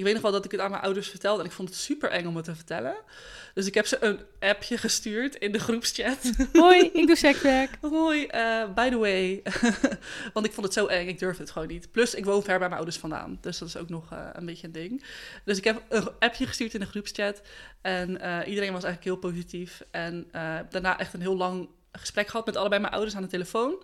ik weet nog wel dat ik het aan mijn ouders vertelde en ik vond het super eng om het te vertellen. Dus ik heb ze een appje gestuurd in de groepschat. Hoi, ik doe sekswerk. Hoi, uh, by the way. Want ik vond het zo eng, ik durfde het gewoon niet. Plus, ik woon ver bij mijn ouders vandaan. Dus dat is ook nog uh, een beetje een ding. Dus ik heb een appje gestuurd in de groepschat. En uh, iedereen was eigenlijk heel positief. En daarna echt een heel lang gesprek gehad met allebei mijn ouders aan de telefoon.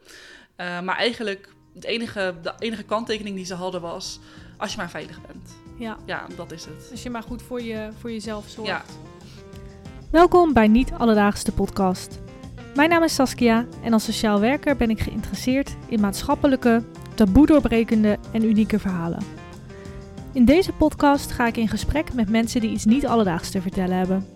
maar eigenlijk, het enige, de enige kanttekening die ze hadden was... als je maar veilig bent. Ja. Ja, dat is het. Als je maar goed voor, je, voor jezelf zorgt. Ja. Welkom bij Niet Alledaagse podcast. Mijn naam is Saskia en als sociaal werker ben ik geïnteresseerd in maatschappelijke, taboe doorbrekende en unieke verhalen. In deze podcast ga ik in gesprek met mensen die iets niet alledaags te vertellen hebben.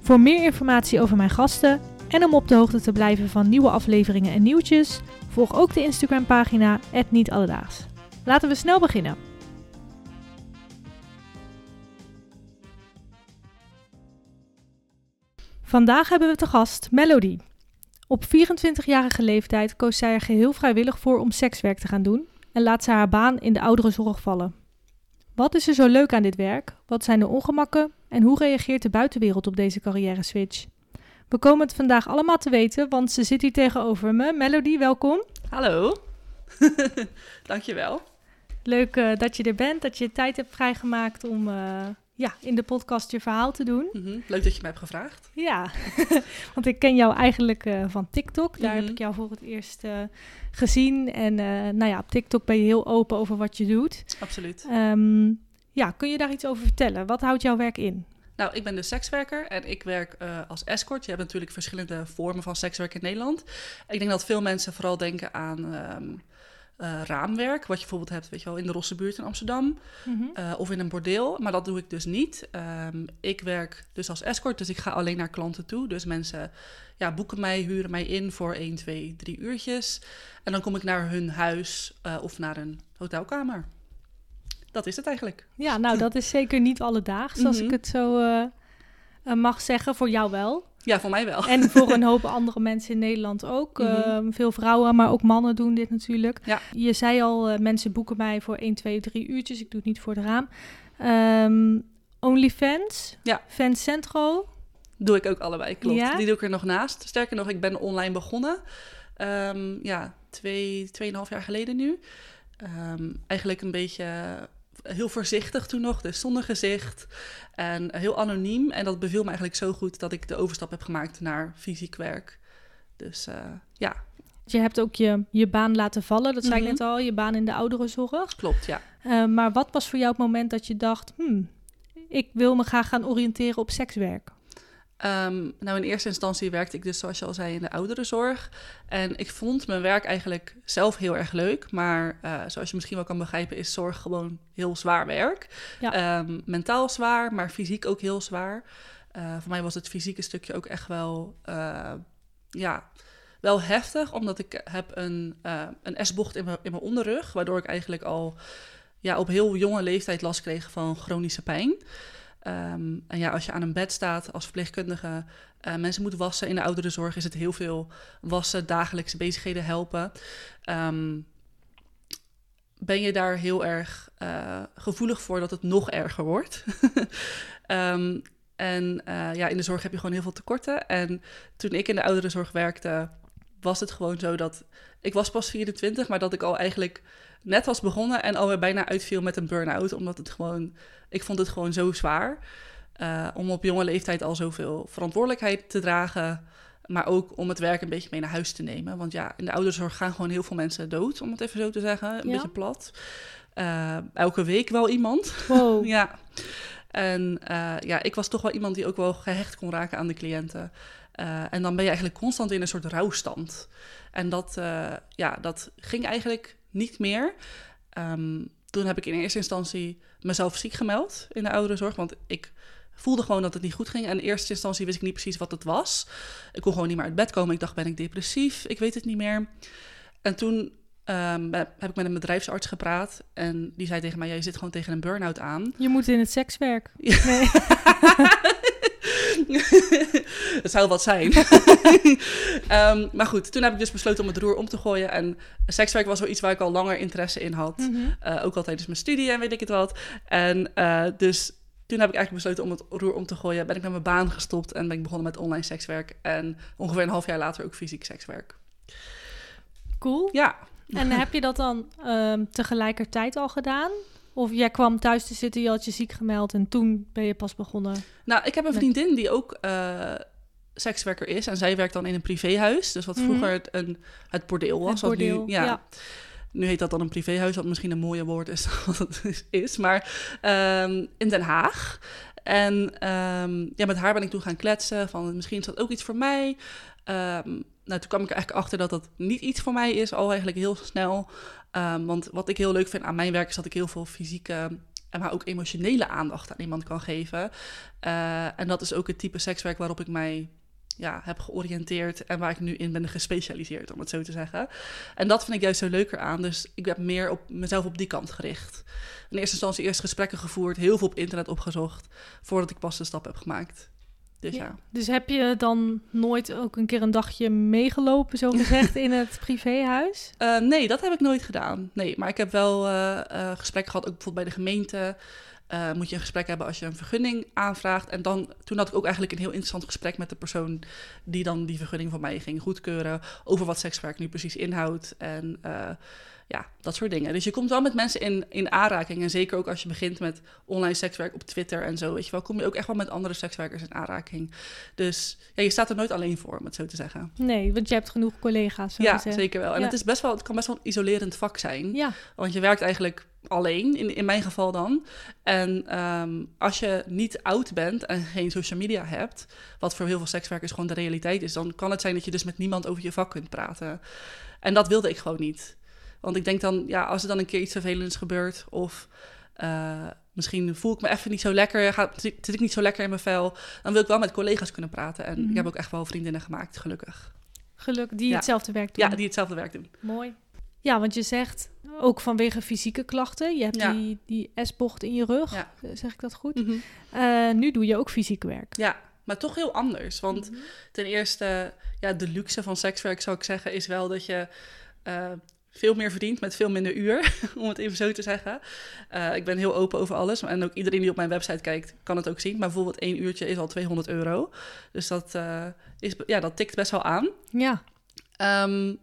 Voor meer informatie over mijn gasten en om op de hoogte te blijven van nieuwe afleveringen en nieuwtjes, volg ook de Instagram pagina Niet Alledaags. Laten we snel beginnen. Vandaag hebben we te gast Melody. Op 24-jarige leeftijd koos zij er geheel vrijwillig voor om sekswerk te gaan doen en laat ze haar baan in de ouderenzorg vallen. Wat is er zo leuk aan dit werk? Wat zijn de ongemakken? En hoe reageert de buitenwereld op deze carrière switch? We komen het vandaag allemaal te weten, want ze zit hier tegenover me. Melody, welkom. Hallo. Dankjewel. Leuk uh, dat je er bent, dat je tijd hebt vrijgemaakt om uh, ja, in de podcast je verhaal te doen. Mm -hmm. Leuk dat je mij hebt gevraagd. Ja, want ik ken jou eigenlijk uh, van TikTok. Daar mm -hmm. heb ik jou voor het eerst uh, gezien. En uh, nou ja, op TikTok ben je heel open over wat je doet. Absoluut. Um, ja, kun je daar iets over vertellen? Wat houdt jouw werk in? Nou, ik ben dus sekswerker en ik werk uh, als escort. Je hebt natuurlijk verschillende vormen van sekswerk in Nederland. Ik denk dat veel mensen vooral denken aan... Um, uh, raamwerk, wat je bijvoorbeeld hebt weet je wel, in de Rosse buurt in Amsterdam mm -hmm. uh, of in een bordeel. Maar dat doe ik dus niet. Um, ik werk dus als escort, dus ik ga alleen naar klanten toe. Dus mensen ja, boeken mij, huren mij in voor 1, 2, 3 uurtjes. En dan kom ik naar hun huis uh, of naar een hotelkamer. Dat is het eigenlijk. Ja, nou dat is zeker niet alledaags, mm -hmm. als ik het zo mag zeggen. Voor jou wel. Ja, voor mij wel. En voor een hoop andere mensen in Nederland ook. Mm -hmm. uh, veel vrouwen, maar ook mannen doen dit natuurlijk. Ja. Je zei al, uh, mensen boeken mij voor 1, 2, 3 uurtjes. Ik doe het niet voor het raam. Um, OnlyFans, ja. Fans Centro. Doe ik ook allebei, klopt. Ja? Die doe ik er nog naast. Sterker nog, ik ben online begonnen. Um, ja, twee, tweeënhalf jaar geleden nu. Um, eigenlijk een beetje heel voorzichtig toen nog, dus zonder gezicht en heel anoniem. En dat beviel me eigenlijk zo goed dat ik de overstap heb gemaakt naar fysiek werk. Dus uh, ja. Je hebt ook je, je baan laten vallen, dat zei mm -hmm. ik net al, je baan in de ouderenzorg. Klopt, ja. Uh, maar wat was voor jou het moment dat je dacht, hmm, ik wil me graag gaan oriënteren op sekswerk? Um, nou, in eerste instantie werkte ik dus, zoals je al zei, in de ouderenzorg. En ik vond mijn werk eigenlijk zelf heel erg leuk. Maar uh, zoals je misschien wel kan begrijpen, is zorg gewoon heel zwaar werk. Ja. Um, mentaal zwaar, maar fysiek ook heel zwaar. Uh, voor mij was het fysieke stukje ook echt wel, uh, ja, wel heftig. Omdat ik heb een, een S-bocht in mijn, in mijn onderrug. Waardoor ik eigenlijk al ja, op heel jonge leeftijd last kreeg van chronische pijn. Um, en ja, als je aan een bed staat als verpleegkundige, uh, mensen moeten wassen in de ouderenzorg, is het heel veel wassen, dagelijkse bezigheden helpen. Um, ben je daar heel erg uh, gevoelig voor dat het nog erger wordt? um, en uh, ja, in de zorg heb je gewoon heel veel tekorten. En toen ik in de ouderenzorg werkte, was het gewoon zo dat ik was pas 24, maar dat ik al eigenlijk net was begonnen en alweer bijna uitviel met een burn-out, omdat het gewoon, ik vond het gewoon zo zwaar uh, om op jonge leeftijd al zoveel verantwoordelijkheid te dragen, maar ook om het werk een beetje mee naar huis te nemen, want ja, in de ouderzorg gaan gewoon heel veel mensen dood, om het even zo te zeggen, een Ja. beetje plat. Uh, elke week wel iemand. Wow. ja. En uh, ja, ik was toch wel iemand die ook wel gehecht kon raken aan de cliënten. Uh, en dan ben je eigenlijk constant in een soort rouwstand. En dat, uh, ja, dat ging eigenlijk niet meer. Um, toen heb ik in eerste instantie mezelf ziek gemeld in de ouderenzorg. Want ik voelde gewoon dat het niet goed ging. En in eerste instantie wist ik niet precies wat het was. Ik kon gewoon niet meer uit bed komen. Ik dacht, ben ik depressief? Ik weet het niet meer. En toen um, heb ik met een bedrijfsarts gepraat. En die zei tegen mij, ja, je zit gewoon tegen een burn-out aan. Je moet in het sekswerk. Ja. Nee. het zou wat zijn. Ehm, maar goed, toen heb ik dus besloten om het roer om te gooien. En sekswerk was wel iets waar ik al langer interesse in had. Mhm. Eh, ook al tijdens mijn studie en weet ik het wat. En eh, dus toen heb ik eigenlijk besloten om het roer om te gooien. Ben ik met mijn baan gestopt en ben ik begonnen met online sekswerk. En ongeveer een half jaar later ook fysiek sekswerk. Cool. Ja, En heb je dat dan ehm, tegelijkertijd al gedaan? Of jij kwam thuis te zitten, je had je ziek gemeld en toen ben je pas begonnen? nou, ik heb een Met- vriendin die ook eh, sekswerker is. En zij werkt dan in een privéhuis. Dus wat Mhm. vroeger het, een, het bordeel was. Het bordeel, nu, ja, ja. Nu heet dat dan een privéhuis, wat misschien een mooier woord is dan wat het is- is. Maar ehm, in Den Haag. En ehm, ja, met haar ben ik toen gaan kletsen van misschien is dat ook iets voor mij. Ehm, nou, toen kwam ik eigenlijk achter dat dat niet iets voor mij is, al eigenlijk heel snel. Ehm, want wat ik heel leuk vind aan mijn werk is dat ik heel veel fysieke, en maar ook emotionele aandacht aan iemand kan geven. Eh, en dat is ook het type sekswerk waarop ik mij ja, heb georiënteerd en waar ik nu in ben gespecialiseerd, om het zo te zeggen. En dat vind ik juist zo leuker aan. Dus ik heb meer op mezelf op die kant gericht. In eerste instantie eerst gesprekken gevoerd, heel veel op internet opgezocht, voordat ik pas de stap heb gemaakt. Dus ja. Ja. Dus heb je dan nooit ook een keer een dagje meegelopen, zo gezegd, in het privéhuis? Eh, nee, dat heb ik nooit gedaan. Nee, maar ik heb wel eh eh, gesprekken gehad, ook bijvoorbeeld bij de gemeente. Eh, moet je een gesprek hebben als je een vergunning aanvraagt. En dan, toen had ik ook eigenlijk een heel interessant gesprek met de persoon die dan die vergunning van mij ging goedkeuren. Over wat sekswerk nu precies inhoudt. En eh, ja, dat soort dingen. Dus je komt wel met mensen in, in aanraking. En zeker ook als je begint met online sekswerk op Twitter en zo. Weet je wel, kom je ook echt wel met andere sekswerkers in aanraking. Dus ja, je staat er nooit alleen voor, om het zo te zeggen. Nee, want je hebt genoeg collega's. Zo Ja, gezegd. zeker wel. En Ja. het, is best wel, het kan best wel een isolerend vak zijn. Ja, Want je werkt eigenlijk alleen, in, in mijn geval dan. En ehm, als je niet oud bent en geen social media hebt, wat voor heel veel sekswerkers gewoon de realiteit is, dan kan het zijn dat je dus met niemand over je vak kunt praten. En dat wilde ik gewoon niet. Want ik denk dan, ja, als er dan een keer iets vervelends gebeurt, of eh, misschien voel ik me even niet zo lekker, ga, zit ik niet zo lekker in mijn vel, dan wil ik wel met collega's kunnen praten. En Mhm. ik heb ook echt wel vriendinnen gemaakt, gelukkig. geluk die Ja. hetzelfde werk doen. Ja, die hetzelfde werk doen. Mooi. Ja, want je zegt ook vanwege fysieke klachten. Je hebt Ja. die, die S-bocht in je rug. Ja. Eh, Zeg ik dat goed? Mhm. Eh, nu doe je ook fysiek werk. Ja, maar toch heel anders. Want Mhm. ten eerste, ja, de luxe van sekswerk zou ik zeggen, is wel dat je eh, veel meer verdient met veel minder uur, om het even zo te zeggen. Ik ben heel open over alles. En ook iedereen die op mijn website kijkt, kan het ook zien. Maar bijvoorbeeld één uurtje is al 200 euro. Dus dat, is, ja, dat tikt best wel aan. Ja, Ehm,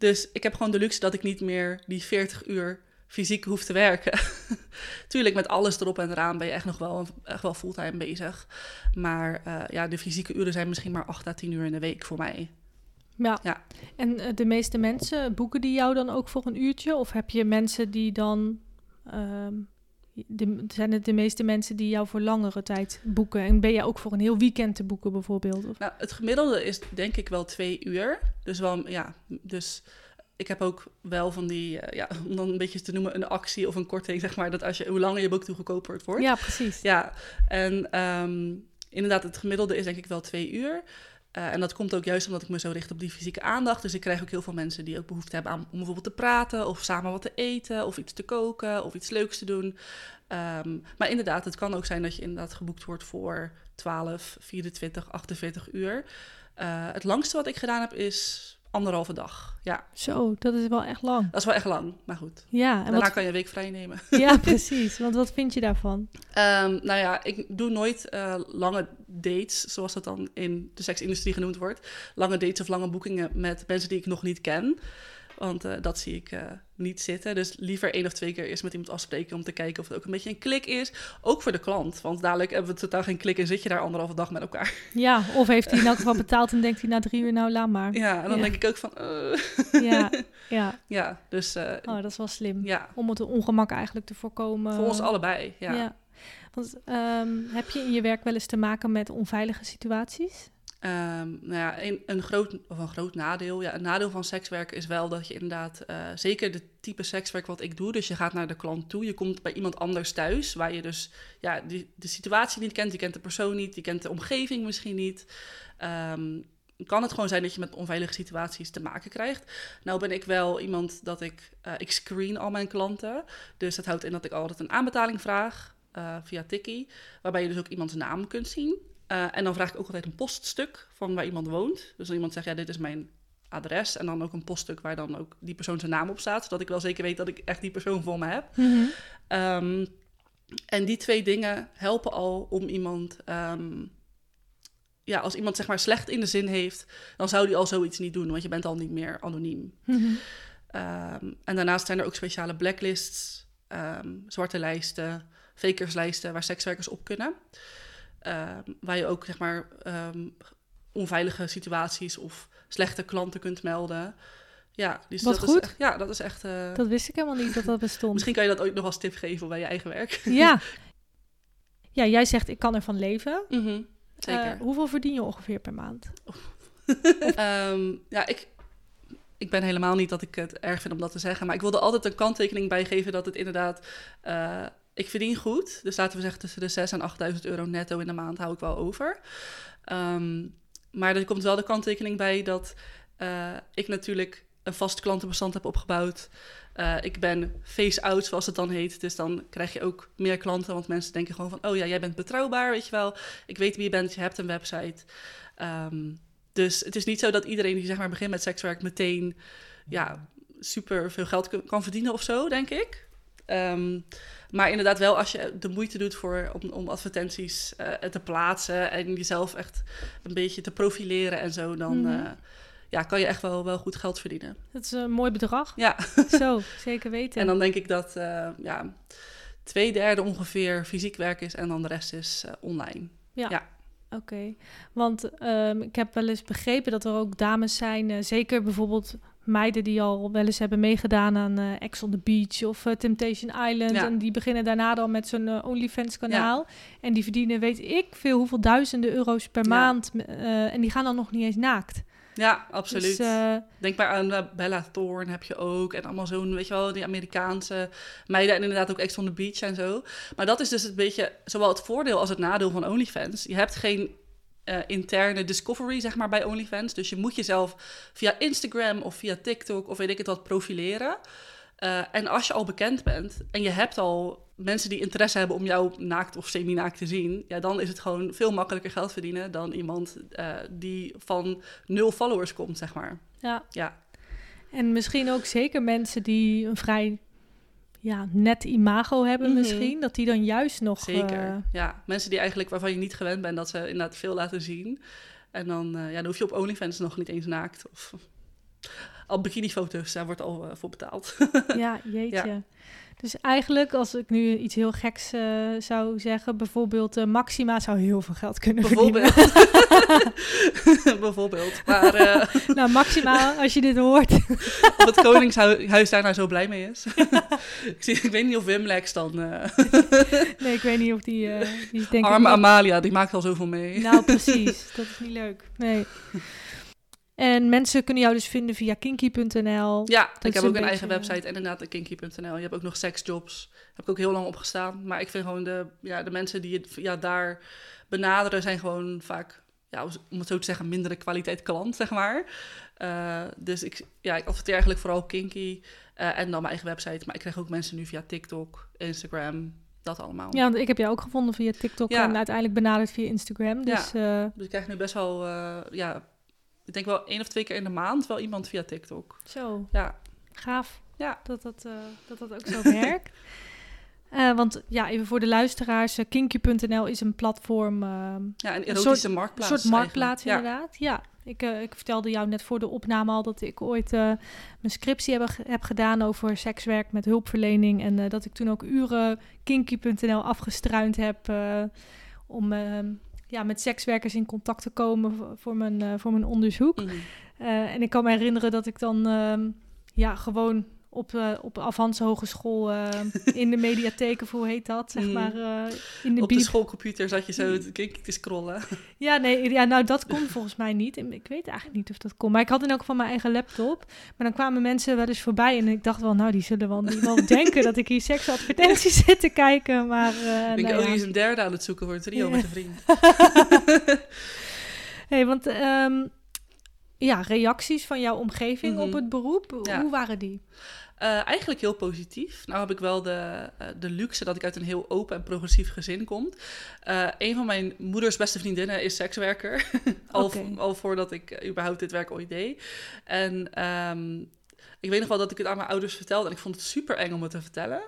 dus ik heb gewoon de luxe dat ik niet meer die 40 uur fysiek hoef te werken. Tuurlijk, met alles erop en eraan ben je echt nog wel, echt wel fulltime bezig. Maar eh, ja, de fysieke uren zijn misschien maar 8 à 10 uur in de week voor mij. ja. Ja. En eh, de meeste mensen, boeken die jou dan ook voor een uurtje? Of heb je mensen die dan... ehm, de, zijn het de meeste mensen die jou voor langere tijd boeken? En ben je ook voor een heel weekend te boeken bijvoorbeeld? Of- Nou, het gemiddelde is denk ik wel twee uur. Dus wel, ja, dus ik heb ook wel van die, eh, ja, om dan een beetje te noemen, een actie of een korting, zeg maar. Dat als je, hoe langer je boek, hoe goedkoper het wordt. Ja, precies. Ja, en ehm, inderdaad, het gemiddelde is denk ik wel twee uur. Eh, en dat komt ook juist omdat ik me zo richt op die fysieke aandacht. Dus ik krijg ook heel veel mensen die ook behoefte hebben aan, om bijvoorbeeld te praten... of samen wat te eten, of iets te koken, of iets leuks te doen. Ehm, maar inderdaad, het kan ook zijn dat je inderdaad geboekt wordt voor 12, 24, 48 uur. Eh, het langste wat ik gedaan heb is anderhalve dag. Ja, Zo, dat is wel echt lang. dat is wel echt lang, maar goed. Ja, en Daarna wat, kan je een week vrij nemen. ja, precies. Want wat vind je daarvan? Ehm, nou ja, ik doe nooit eh, lange dates, zoals dat dan in de seksindustrie genoemd wordt. Lange dates of lange boekingen met mensen die ik nog niet ken. Want eh, dat zie ik eh, niet zitten. Dus liever één of twee keer eerst met iemand afspreken om te kijken of het ook een beetje een klik is. Ook voor de klant. Want dadelijk hebben we totaal geen klik en zit je daar anderhalve dag met elkaar. Ja, of heeft hij in elk geval betaald en denkt hij na drie uur, nou laat maar. Ja, en dan Ja. denk ik ook van. eh, Ja, ja. ja, dus Oh, dat is wel slim. ja, Om het ongemak eigenlijk te voorkomen. voor ons allebei. Ja. Want ehm, heb je in je werk wel eens te maken met onveilige situaties? Ehm, nou ja, een, een, groot, of een groot nadeel. Ja, een nadeel van sekswerk is wel dat je inderdaad, eh, zeker de type sekswerk wat ik doe, dus je gaat naar de klant toe, je komt bij iemand anders thuis, waar je dus ja, de, de situatie niet kent, je kent de persoon niet, je kent de omgeving misschien niet. Ehm, kan het gewoon zijn dat je met onveilige situaties te maken krijgt. Nou ben ik wel iemand dat ik, eh, ik screen al mijn klanten. Dus dat houdt in dat ik altijd een aanbetaling vraag eh, via Tikkie, waarbij je dus ook iemands naam kunt zien. Eh, en dan vraag ik ook altijd een poststuk van waar iemand woont. Dus als iemand zegt, ja, dit is mijn adres. En dan ook een poststuk waar dan ook die persoon zijn naam op staat. Zodat ik wel zeker weet dat ik echt die persoon voor me heb. Mhm. Ehm, en die twee dingen helpen al om iemand... ehm, ja, als iemand zeg maar slecht in de zin heeft... dan zou die al zoiets niet doen. Want je bent al niet meer anoniem. Mhm. Ehm, en daarnaast zijn er ook speciale blacklists, zwarte lijsten, fakerslijsten waar sekswerkers op kunnen. Ehm, waar je ook zeg maar ehm, onveilige situaties of slechte klanten kunt melden. Ja, dus Wat dat goed. Is echt, ja, dat is echt. eh, Dat wist ik helemaal niet dat dat bestond. Misschien kan je dat ooit nog als tip geven bij je eigen werk. Ja. Ja, jij zegt ik kan ervan leven. Mhm, Zeker. Eh, hoeveel verdien je ongeveer per maand? Ehm, ja, ik, ik ben helemaal niet dat ik het erg vind om dat te zeggen. Maar ik wilde altijd een kanttekening bijgeven dat het inderdaad... eh, ik verdien goed. Dus laten we zeggen tussen de 6.000 en 8.000 euro netto in de maand hou ik wel over. Ehm, maar er komt wel de kanttekening bij dat eh, ik natuurlijk een vast klantenbestand heb opgebouwd. Eh, ik ben face-out, zoals het dan heet. Dus dan krijg je ook meer klanten. Want mensen denken gewoon van... oh ja, jij bent betrouwbaar, weet je wel. Ik weet wie je bent, je hebt een website. Ehm, dus het is niet zo dat iedereen die zeg maar begint met sekswerk... meteen ja, super veel geld kan verdienen of zo, denk ik. Ehm, maar inderdaad wel als je de moeite doet voor, om, om advertenties eh, te plaatsen... en jezelf echt een beetje te profileren en zo... dan Mhm. eh, ja, kan je echt wel, wel goed geld verdienen. Dat is een mooi bedrag. Ja, Zo, zeker weten. en dan denk ik dat eh, ja, twee derde ongeveer fysiek werk is en dan de rest is online. Oké, want ehm, ik heb wel eens begrepen dat er ook dames zijn, zeker bijvoorbeeld meiden die al wel eens hebben meegedaan aan eh Ex on the Beach of eh, Temptation Island. Ja. En die beginnen daarna dan met zo'n eh, OnlyFans kanaal. En die verdienen weet ik veel hoeveel duizenden euro's per Ja. maand. en die gaan dan nog niet eens naakt. Ja, absoluut. Dus, Denk maar aan Bella Thorne heb je ook. En allemaal zo'n, weet je wel, die Amerikaanse meiden. En inderdaad ook Ex on the Beach en zo. Maar dat is dus een beetje zowel het voordeel als het nadeel van OnlyFans. Je hebt geen eh, interne discovery, zeg maar, bij OnlyFans. Dus je moet jezelf via Instagram of via TikTok of weet ik het wat profileren. Eh, en als je al bekend bent en je hebt al mensen die interesse hebben om jou naakt of semi-naakt te zien, ja, dan is het gewoon veel makkelijker geld verdienen dan iemand eh, die van nul followers komt, zeg maar. ja. Ja, En misschien ook zeker mensen die een vrij ja, net imago hebben Mhm. misschien. Dat die dan juist nog... zeker. eh, Ja, mensen die eigenlijk waarvan je niet gewend bent dat ze inderdaad veel laten zien. En dan, eh, ja, dan hoef je op OnlyFans nog niet eens naakt. Of al bikinifoto's, daar wordt al eh, voor betaald. Ja, jeetje. Dus eigenlijk, als ik nu iets heel geks eh, zou zeggen, bijvoorbeeld eh, Maxima zou heel veel geld kunnen verdienen. Bijvoorbeeld. Bijvoorbeeld. Maar eh, nou, Maxima, als je dit hoort. of het Koningshuis daar nou zo blij mee is. ik, zie, ik weet niet of Wim Lex dan... nee, ik weet niet of die, die arme Amalia, die maakt al zoveel mee. Nou, precies. Dat is niet leuk. Nee. En mensen kunnen jou dus vinden via kinky.nl. Ja, ik heb ook een eigen website en inderdaad kinky.nl. Je hebt ook nog sexjobs. Heb ik ook heel lang opgestaan. Maar ik vind gewoon de, ja, de mensen die het ja, daar benaderen... zijn gewoon vaak, ja, om het zo te zeggen... mindere kwaliteit klant, zeg maar. Eh, dus ik, ja, ik adverteer eigenlijk vooral kinky. eh, en dan mijn eigen website. Maar ik krijg ook mensen nu via TikTok, Instagram... Dat allemaal. Ja, want ik heb jou ook gevonden via TikTok Ja. en uiteindelijk benaderd via Instagram. Dus eh, Dus ik krijg nu best wel... ja, ik denk wel één of twee keer in de maand... wel iemand via TikTok. zo, Ja, gaaf Ja. dat, dat, eh, dat dat ook zo werkt. Eh, want ja, even voor de luisteraars, eh, kinky.nl is een platform, ja een Een erotische soort- marktplaats. een soort marktplaats eigenlijk. Ja. inderdaad. Ja, ik, ik vertelde jou net voor de opname al dat ik ooit mijn scriptie heb, heb gedaan over sekswerk met hulpverlening. En dat ik toen ook uren kinky.nl afgestruind heb om eh, ja, met sekswerkers in contact te komen voor, mijn, eh, voor mijn onderzoek. Mhm. Eh, en ik kan me herinneren dat ik dan ehm, ja, gewoon op, eh op Avans Hogeschool eh, in de mediatheek, of hoe heet dat, zeg Mhm. maar, eh, in de Op de schoolcomputer zat je zo te, te scrollen. Ja, nee, ja, nou dat kon volgens mij niet. Ik weet eigenlijk niet of dat kon. Maar ik had in elk geval mijn eigen laptop. Maar dan kwamen mensen wel eens voorbij en ik dacht wel, nou, die zullen wel, die wel denken dat ik hier seksadvertenties zit te kijken. Maar Ik denk, nou oh, ja. die is een derde aan het zoeken voor een trio met een vriend. hey, want ehm, ja, reacties van jouw omgeving Mhm. op het beroep, Ja. hoe waren die? Uh, eigenlijk heel positief. Nou heb ik wel de, uh, de luxe dat ik uit een heel open en progressief gezin kom. Uh, een van mijn moeders beste vriendinnen is sekswerker. al, okay. al voordat ik überhaupt dit werk ooit deed. En um, ik weet nog wel dat ik het aan mijn ouders vertelde en ik vond het super eng om het te vertellen.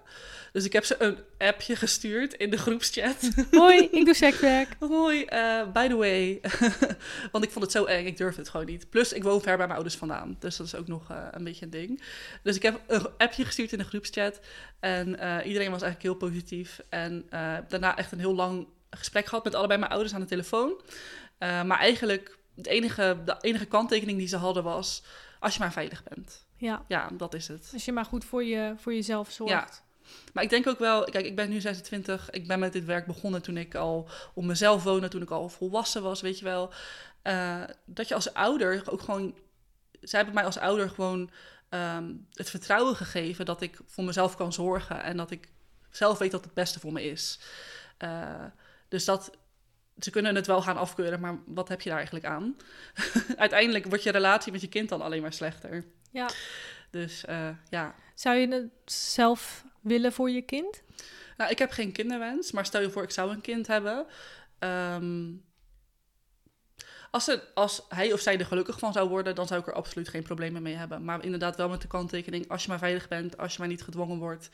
Dus ik heb ze een appje gestuurd in de groepschat. Hoi, ik doe sekswerk. Hoi, uh, by the way. Want ik vond het zo eng, ik durfde het gewoon niet. Plus, ik woon ver bij mijn ouders vandaan. Dus dat is ook nog uh, een beetje een ding. Dus ik heb een appje gestuurd in de groepschat. En uh, iedereen was eigenlijk heel positief. En daarna echt een heel lang gesprek gehad met allebei mijn ouders aan de telefoon. maar eigenlijk, het enige, de enige kanttekening die ze hadden was... als je maar veilig bent. Ja. ja, dat is het. Als je maar goed voor, je, voor jezelf zorgt. Ja. Maar ik denk ook wel, kijk, ik ben nu 26. Ik ben met dit werk begonnen toen ik al op mezelf woonde, toen ik al volwassen was, weet je wel. Uh, dat je als ouder ook gewoon. Zij hebben mij als ouder gewoon um, het vertrouwen gegeven dat ik voor mezelf kan zorgen en dat ik zelf weet dat het beste voor me is. Uh, dus dat, ze kunnen het wel gaan afkeuren, maar wat heb je daar eigenlijk aan? Uiteindelijk wordt je relatie met je kind dan alleen maar slechter. Ja. Dus uh, ja. Zou je het zelf willen voor je kind? Nou, ik heb geen kinderwens, maar stel je voor, ik zou een kind hebben. Um, als, ze, als hij of zij er gelukkig van zou worden, dan zou ik er absoluut geen problemen mee hebben. Maar inderdaad wel met de kanttekening, als je maar veilig bent, als je maar niet gedwongen wordt.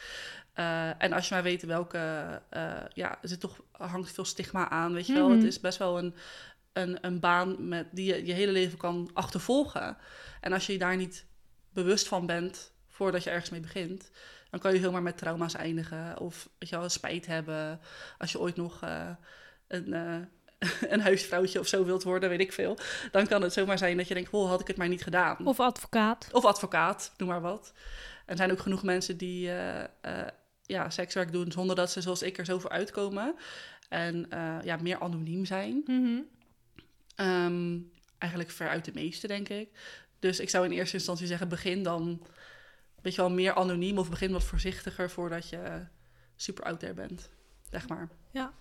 Uh, en als je maar weet welke, uh, ja, er zit toch, hangt veel stigma aan, weet je wel. Mm -hmm. Het is best wel een, een, een baan met, die je je hele leven kan achtervolgen. En als je je daar niet bewust van bent voordat je ergens mee begint, dan kan je heel maar met trauma's eindigen. Of weet je wel, spijt hebben. Als je ooit nog uh, een, uh, een huisvrouwtje of zo wilt worden, weet ik veel. Dan kan het zomaar zijn dat je denkt, oh, had ik het maar niet gedaan. Of advocaat. Of advocaat, noem maar wat. Er zijn ook genoeg mensen die uh, ja, sekswerk doen zonder dat ze zoals ik er zo voor uitkomen. En ja, meer anoniem zijn. Mm -hmm. um, eigenlijk veruit de meeste, denk ik. Dus ik zou in eerste instantie zeggen, begin dan weet je wel, meer anoniem of begin wat voorzichtiger voordat je super out there bent, zeg maar. Ja.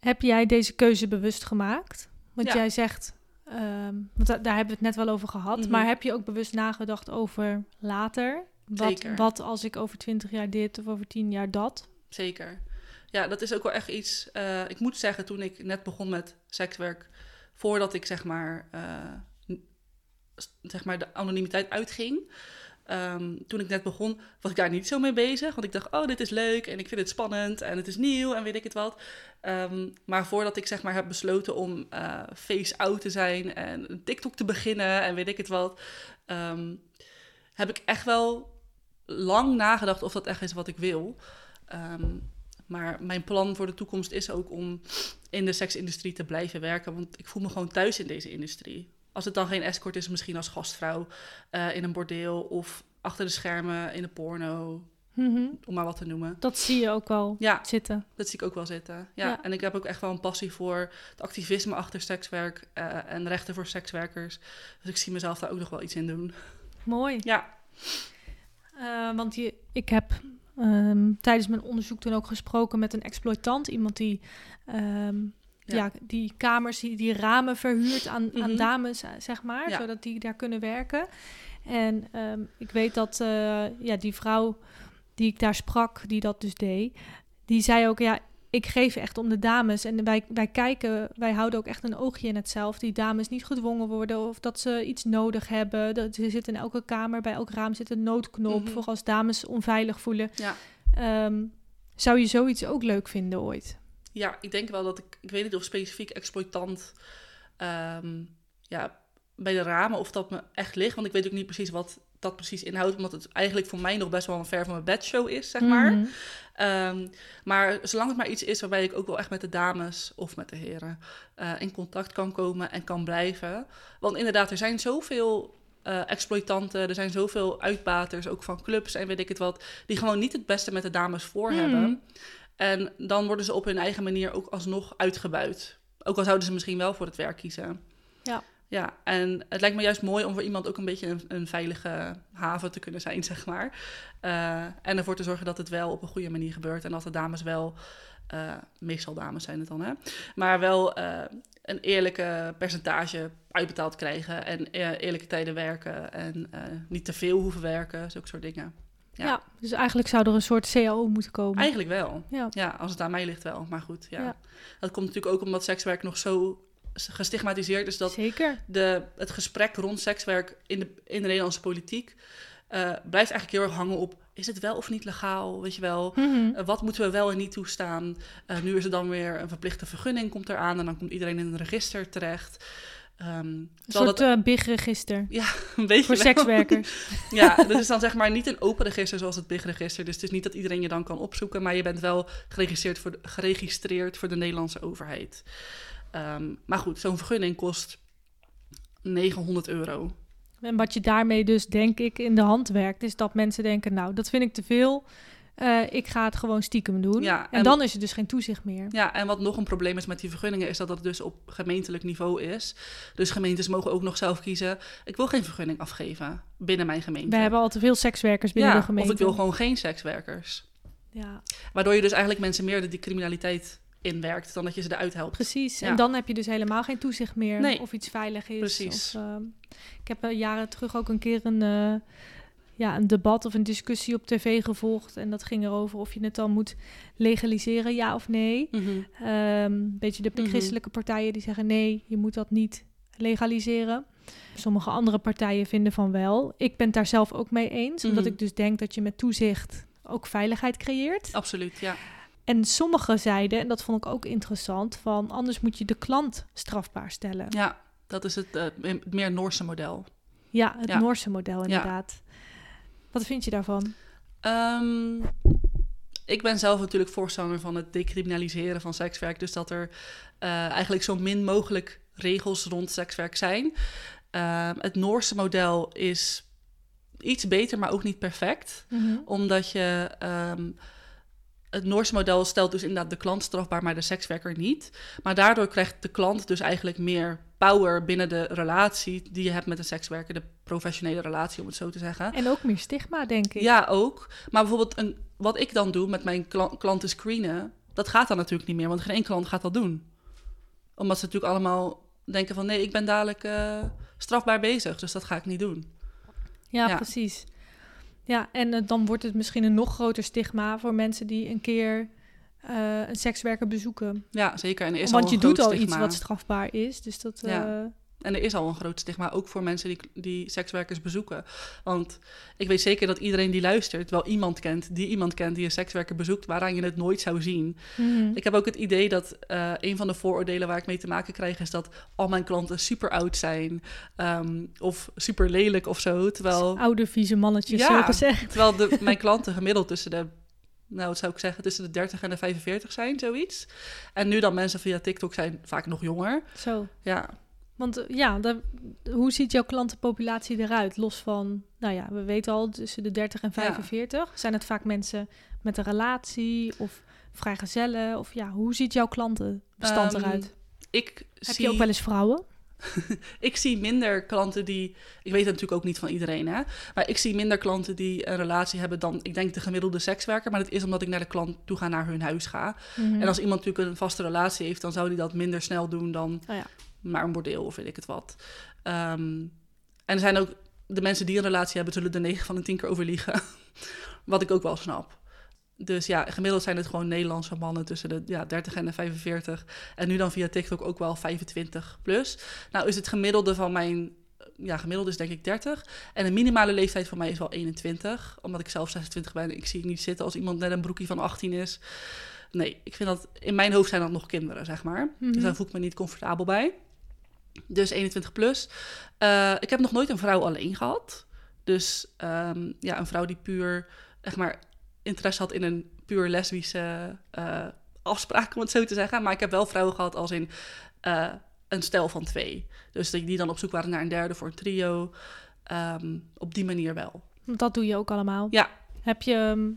Heb jij deze keuze bewust gemaakt? Want ja. jij zegt, um, want da daar hebben we het net wel over gehad, mm -hmm. maar heb je ook bewust nagedacht over later? Wat, Zeker. wat als ik over twintig jaar dit of over tien jaar dat? Zeker. Ja, dat is ook wel echt iets. Uh, ik moet zeggen, toen ik net begon met sekswerk, voordat ik zeg maar, uh, zeg maar de anonimiteit uitging, Um, toen ik net begon, was ik daar niet zo mee bezig. Want ik dacht, oh, dit is leuk en ik vind het spannend en het is nieuw en weet ik het wat. Um, maar voordat ik zeg maar heb besloten om uh, face-out te zijn en TikTok te beginnen en weet ik het wat, um, heb ik echt wel lang nagedacht of dat echt is wat ik wil. maar mijn plan voor de toekomst is ook om in de seksindustrie te blijven werken. Want ik voel me gewoon thuis in deze industrie. Als het dan geen escort is, misschien als gastvrouw uh, in een bordeel of achter de schermen in een porno. Mm -hmm. Om maar wat te noemen. Dat zie je ook wel ja, zitten. Dat zie ik ook wel zitten. Ja. ja. En ik heb ook echt wel een passie voor het activisme achter sekswerk uh, en rechten voor sekswerkers. Dus ik zie mezelf daar ook nog wel iets in doen. Mooi. Ja. Uh, want je, ik heb um, tijdens mijn onderzoek toen ook gesproken met een exploitant. Iemand die um, ja. ja. die kamers, die, die ramen verhuurt aan, mm -hmm. aan dames, zeg maar, ja. zodat die daar kunnen werken. En um, ik weet dat uh, ja, die vrouw die ik daar sprak, die dat dus deed, die zei ook, ja, ik geef echt om de dames. En wij, wij kijken, wij houden ook echt een oogje in het zelf. Die dames niet gedwongen worden of dat ze iets nodig hebben. Dat, er zit in elke kamer, bij elk raam zit een noodknop mm -hmm. voor als dames onveilig voelen. Ja. Um, zou je zoiets ook leuk vinden ooit? Ja, ik denk wel dat ik, ik weet niet of specifiek exploitant, um, ja, bij de ramen of dat me echt ligt. Want ik weet ook niet precies wat dat precies inhoudt, omdat het eigenlijk voor mij nog best wel een ver van mijn bedshow is, zeg maar. Mhm. Mm -hmm. um, maar zolang het maar iets is waarbij ik ook wel echt met de dames of met de heren uh, in contact kan komen en kan blijven. Want inderdaad, er zijn zoveel uh, exploitanten, er zijn zoveel uitbaters, ook van clubs en weet ik het wat, die gewoon niet het beste met de dames voor Mhm. mm. hebben. En dan worden ze op hun eigen manier ook alsnog uitgebuit. Ook al zouden ze misschien wel voor het werk kiezen. Ja. Ja, en het lijkt me juist mooi om voor iemand ook een beetje een, een veilige haven te kunnen zijn, zeg maar. Uh, en ervoor te zorgen dat het wel op een goede manier gebeurt. En dat de dames wel, uh, meestal dames zijn het dan, hè. Maar wel uh, een eerlijke percentage uitbetaald krijgen. En eerlijke tijden werken. En niet te veel hoeven werken, zulke soort dingen. Ja. Ja. dus eigenlijk zou er een soort CAO moeten komen. Eigenlijk wel. Ja. Ja, als het aan mij ligt wel. Maar goed, ja. Ja. Dat komt natuurlijk ook omdat sekswerk nog zo gestigmatiseerd is dat Zeker. de, het gesprek rond sekswerk in de, in de Nederlandse politiek eh, blijft eigenlijk heel erg hangen op: is het wel of niet legaal? Weet je wel, Mhm. Eh, wat moeten we wel en niet toestaan? Eh, nu is er dan weer een verplichte vergunning komt eraan en dan komt iedereen in een register terecht. Ehm, Een soort dat eh big-register een beetje voor wel- sekswerkers. Ja, dat is dan zeg maar niet een open register zoals het big register. Dus het is niet dat iedereen je dan kan opzoeken, maar je bent wel geregistreerd voor de, geregistreerd voor de Nederlandse overheid. Ehm, maar goed, zo'n vergunning kost 900 euro. En wat je daarmee dus, denk ik, in de hand werkt, is dat mensen denken, nou, dat vind ik te veel. Eh, ik ga het gewoon stiekem doen. Ja, en, en- dan is er dus geen toezicht meer. Ja, en wat nog een probleem is met die vergunningen, is dat dat dus op gemeentelijk niveau is. Dus gemeentes mogen ook nog zelf kiezen. Ik wil geen vergunning afgeven binnen mijn gemeente. We hebben al te veel sekswerkers binnen ja, de gemeente. Of ik wil gewoon geen sekswerkers. Ja, Waardoor je dus eigenlijk mensen meer de die criminaliteit inwerkt dan dat je ze eruit helpt. precies. Ja. En dan heb je dus helemaal geen toezicht meer Nee. of iets veilig is. Precies. Of, ehm, ik heb eh, jaren terug ook een keer een, eh, ja, een debat of een discussie op tv gevolgd. En dat ging erover of je het dan moet legaliseren, ja of nee. Een beetje de Mhm. christelijke partijen die zeggen nee, je moet dat niet legaliseren. Sommige andere partijen vinden van wel. Ik ben het daar zelf ook mee eens, omdat Mhm. ik dus denk dat je met toezicht ook veiligheid creëert. Absoluut, ja. En sommigen zeiden, en dat vond ik ook interessant, van anders moet je de klant strafbaar stellen. Ja, Ja, dat is het, eh, het meer Noorse model. het Ja. Noorse model inderdaad. Wat vind je daarvan? Ehm, ik ben zelf natuurlijk voorstander van het decriminaliseren van sekswerk. Dus dat er eh, eigenlijk zo min mogelijk regels rond sekswerk zijn. Ehm, het Noorse model is iets beter, maar ook niet perfect. Omdat je. ehm, het Noorse model stelt dus inderdaad de klant strafbaar, maar de sekswerker niet. Maar daardoor krijgt de klant dus eigenlijk meer power binnen de relatie die je hebt met een sekswerker. De professionele relatie, om het zo te zeggen. En ook meer stigma, denk ik. Ja, ook. Maar bijvoorbeeld een, wat ik dan doe met mijn kla- klanten screenen, dat gaat dan natuurlijk niet meer, want geen één klant gaat dat doen. Omdat ze natuurlijk allemaal denken van nee, ik ben dadelijk eh, strafbaar bezig, dus dat ga ik niet doen. Ja, Ja. precies. Ja, en eh, dan wordt het misschien een nog groter stigma voor mensen die een keer eh, een sekswerker bezoeken. Ja, zeker. En er is Want al je doet al iets wat strafbaar is. Dus dat. Ja. En er is al een groot stigma, ook voor mensen die, die sekswerkers bezoeken. Want ik weet zeker dat iedereen die luistert wel iemand kent die iemand kent die een sekswerker bezoekt, waaraan je het nooit zou zien. mhm. Ik heb ook het idee dat eh, een van de vooroordelen waar ik mee te maken krijg, is dat al mijn klanten super oud zijn ehm, of super lelijk of zo. Terwijl, Oude vieze mannetjes, Ja. zo gezegd. terwijl de, mijn klanten gemiddeld tussen de, nou wat zou ik zeggen, tussen de 30 en de 45 zijn, zoiets. En nu dan mensen via TikTok zijn vaak nog jonger. Zo. Ja, Want eh, ja, hoe ziet jouw klantenpopulatie eruit? Los van, nou ja, we weten al tussen de 30 en 45. Zijn het vaak mensen met een relatie of vrijgezellen? Of ja, hoe ziet jouw klantenbestand Ehm, eruit? ik Heb zie... je ook wel eens vrouwen? Ik zie minder klanten die. Ik weet het natuurlijk ook niet van iedereen, hè. Maar ik zie minder klanten die een relatie hebben dan, ik denk, de gemiddelde sekswerker. Maar dat is omdat ik naar de klant toe ga, naar hun huis ga. Mhm. En als iemand natuurlijk een vaste relatie heeft, dan zou die dat minder snel doen dan Oh ja. Naar een bordeel of weet ik het wat. Ehm, en er zijn ook de mensen die een relatie hebben, zullen de 9 van de 10 keer overliegen. wat ik ook wel snap. Dus ja, gemiddeld zijn het gewoon Nederlandse mannen tussen de ja, 30 en de 45. En nu dan via TikTok ook wel 25 plus. Nou is het gemiddelde van mijn... Ja, gemiddeld is denk ik 30. En de minimale leeftijd voor mij is wel 21. Omdat ik zelf 26 ben. Ik zie het niet zitten als iemand net een broekie van 18 is. Nee, ik vind dat... In mijn hoofd zijn dat nog kinderen, zeg maar. Mhm. Dus daar voel ik me niet comfortabel bij. Dus 21 plus. Eh, ik heb nog nooit een vrouw alleen gehad. Dus ehm, ja, een vrouw die puur, zeg maar, interesse had in een puur lesbische eh, afspraak, om het zo te zeggen. Maar ik heb wel vrouwen gehad als in eh, een stel van twee. Dus die, die dan op zoek waren naar een derde voor een trio. Ehm, op die manier wel. Dat doe je ook allemaal. Ja. Heb je ehm,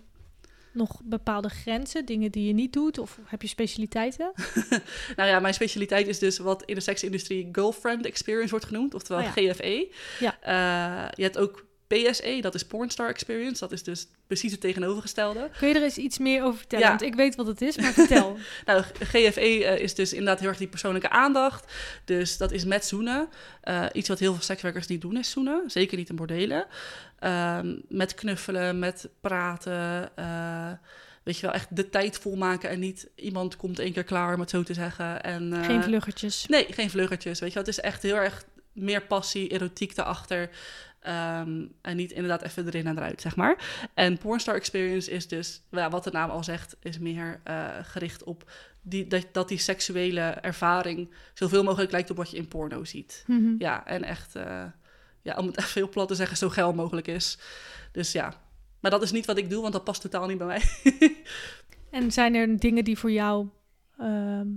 nog bepaalde grenzen, dingen die je niet doet? Of heb je specialiteiten? Nou ja, mijn specialiteit is dus wat in de seksindustrie girlfriend experience wordt genoemd, oftewel Oh GFE. Ja. Eh, je hebt ook PSE, dat is Pornstar Experience. Dat is dus precies het tegenovergestelde. Kun je er eens iets meer over vertellen? Ja. Want ik weet wat het is, maar vertel. Nou, GFE eh, is dus inderdaad heel erg die persoonlijke aandacht. Dus dat is met zoenen. Eh, iets wat heel veel sekswerkers niet doen is zoenen. Zeker niet in bordelen. Ehm, met knuffelen, met praten. eh, weet je wel, echt de tijd volmaken. En niet iemand komt één keer klaar, om het zo te zeggen. En, Geen vluggertjes. Nee, geen vluggertjes. Weet je wel, het is echt heel erg meer passie, erotiek erachter. Ehm, en niet inderdaad even erin en eruit, zeg maar. En Pornstar Experience is dus, ja, wat de naam al zegt, is meer eh, gericht op die, dat, dat die seksuele ervaring zoveel mogelijk lijkt op wat je in porno ziet. Mhm. Ja, en echt, eh, ja, om het even heel plat te zeggen, zo geil mogelijk is. Dus ja, maar dat is niet wat ik doe, want dat past totaal niet bij mij. En zijn er dingen die voor jou... ehm,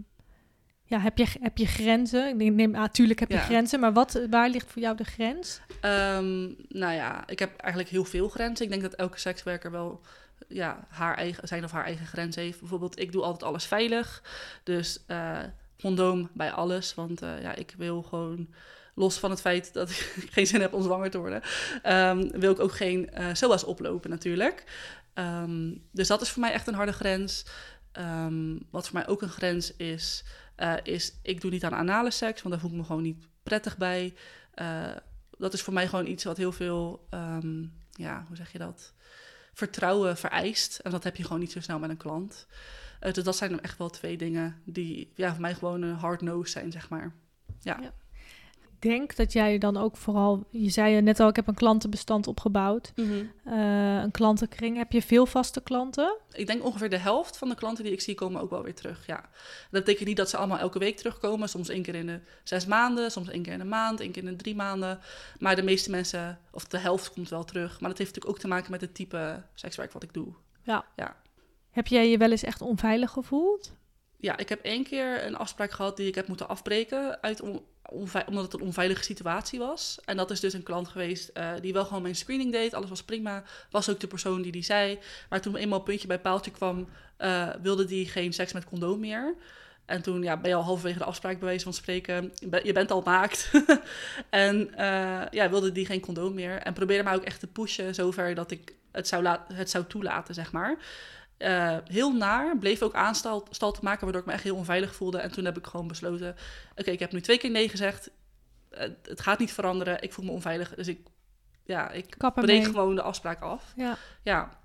ja, heb je, heb je grenzen? Ik neem, natuurlijk heb je Ja. grenzen, maar wat, waar ligt voor jou de grens? Ehm, nou ja, ik heb eigenlijk heel veel grenzen. Ik denk dat elke sekswerker wel ja, haar eigen, zijn of haar eigen grens heeft. Bijvoorbeeld, ik doe altijd alles veilig. Dus eh, condoom bij alles. Want eh, ja, ik wil gewoon, los van het feit dat ik geen zin heb om zwanger te worden, ehm, wil ik ook geen eh SOA's oplopen natuurlijk. Ehm, dus dat is voor mij echt een harde grens. Wat voor mij ook een grens is, eh, is ik doe niet aan anale seks, want daar voel ik me gewoon niet prettig bij. Eh, dat is voor mij gewoon iets wat heel veel, ehm, ja, hoe zeg je dat? Vertrouwen vereist. En dat heb je gewoon niet zo snel met een klant. Eh, dus dat zijn echt wel twee dingen die ja, voor mij gewoon een hard nose zijn, zeg maar. Ik denk dat jij dan ook vooral... Je zei je net al, ik heb een klantenbestand opgebouwd. Eh, een klantenkring. Heb je veel vaste klanten? Ik denk ongeveer de helft van de klanten die ik zie komen ook wel weer terug. Ja. Dat betekent niet dat ze allemaal elke week terugkomen. Soms één keer in de zes maanden, soms één keer in een maand, één keer in de drie maanden. Maar de meeste mensen, of de helft komt wel terug. Maar dat heeft natuurlijk ook te maken met het type sekswerk wat ik doe. Heb jij je wel eens echt onveilig gevoeld? Ja, ik heb één keer een afspraak gehad die ik heb moeten afbreken uit omdat het een onveilige situatie was. En dat is dus een klant geweest eh, die wel gewoon mijn screening deed. Alles was prima. Was ook de persoon die die zei. Maar toen eenmaal puntje bij paaltje kwam, eh, wilde die geen seks met condoom meer. En toen ja, ben je al halverwege de afspraak bij wijze van spreken. Je ben- Je bent al naakt. en eh, ja, wilde die geen condoom meer. En probeerde mij ook echt te pushen zover dat ik het zou, het zou toelaten, zeg maar. Eh, heel naar, bleef ook aanstal stal te maken, waardoor ik me echt heel onveilig voelde. En toen heb ik gewoon besloten, oké, ik heb nu twee keer nee gezegd. Eh, het gaat niet veranderen, ik voel me onveilig. Dus ik, ja, ik breek gewoon de afspraak af. Ja. Ja,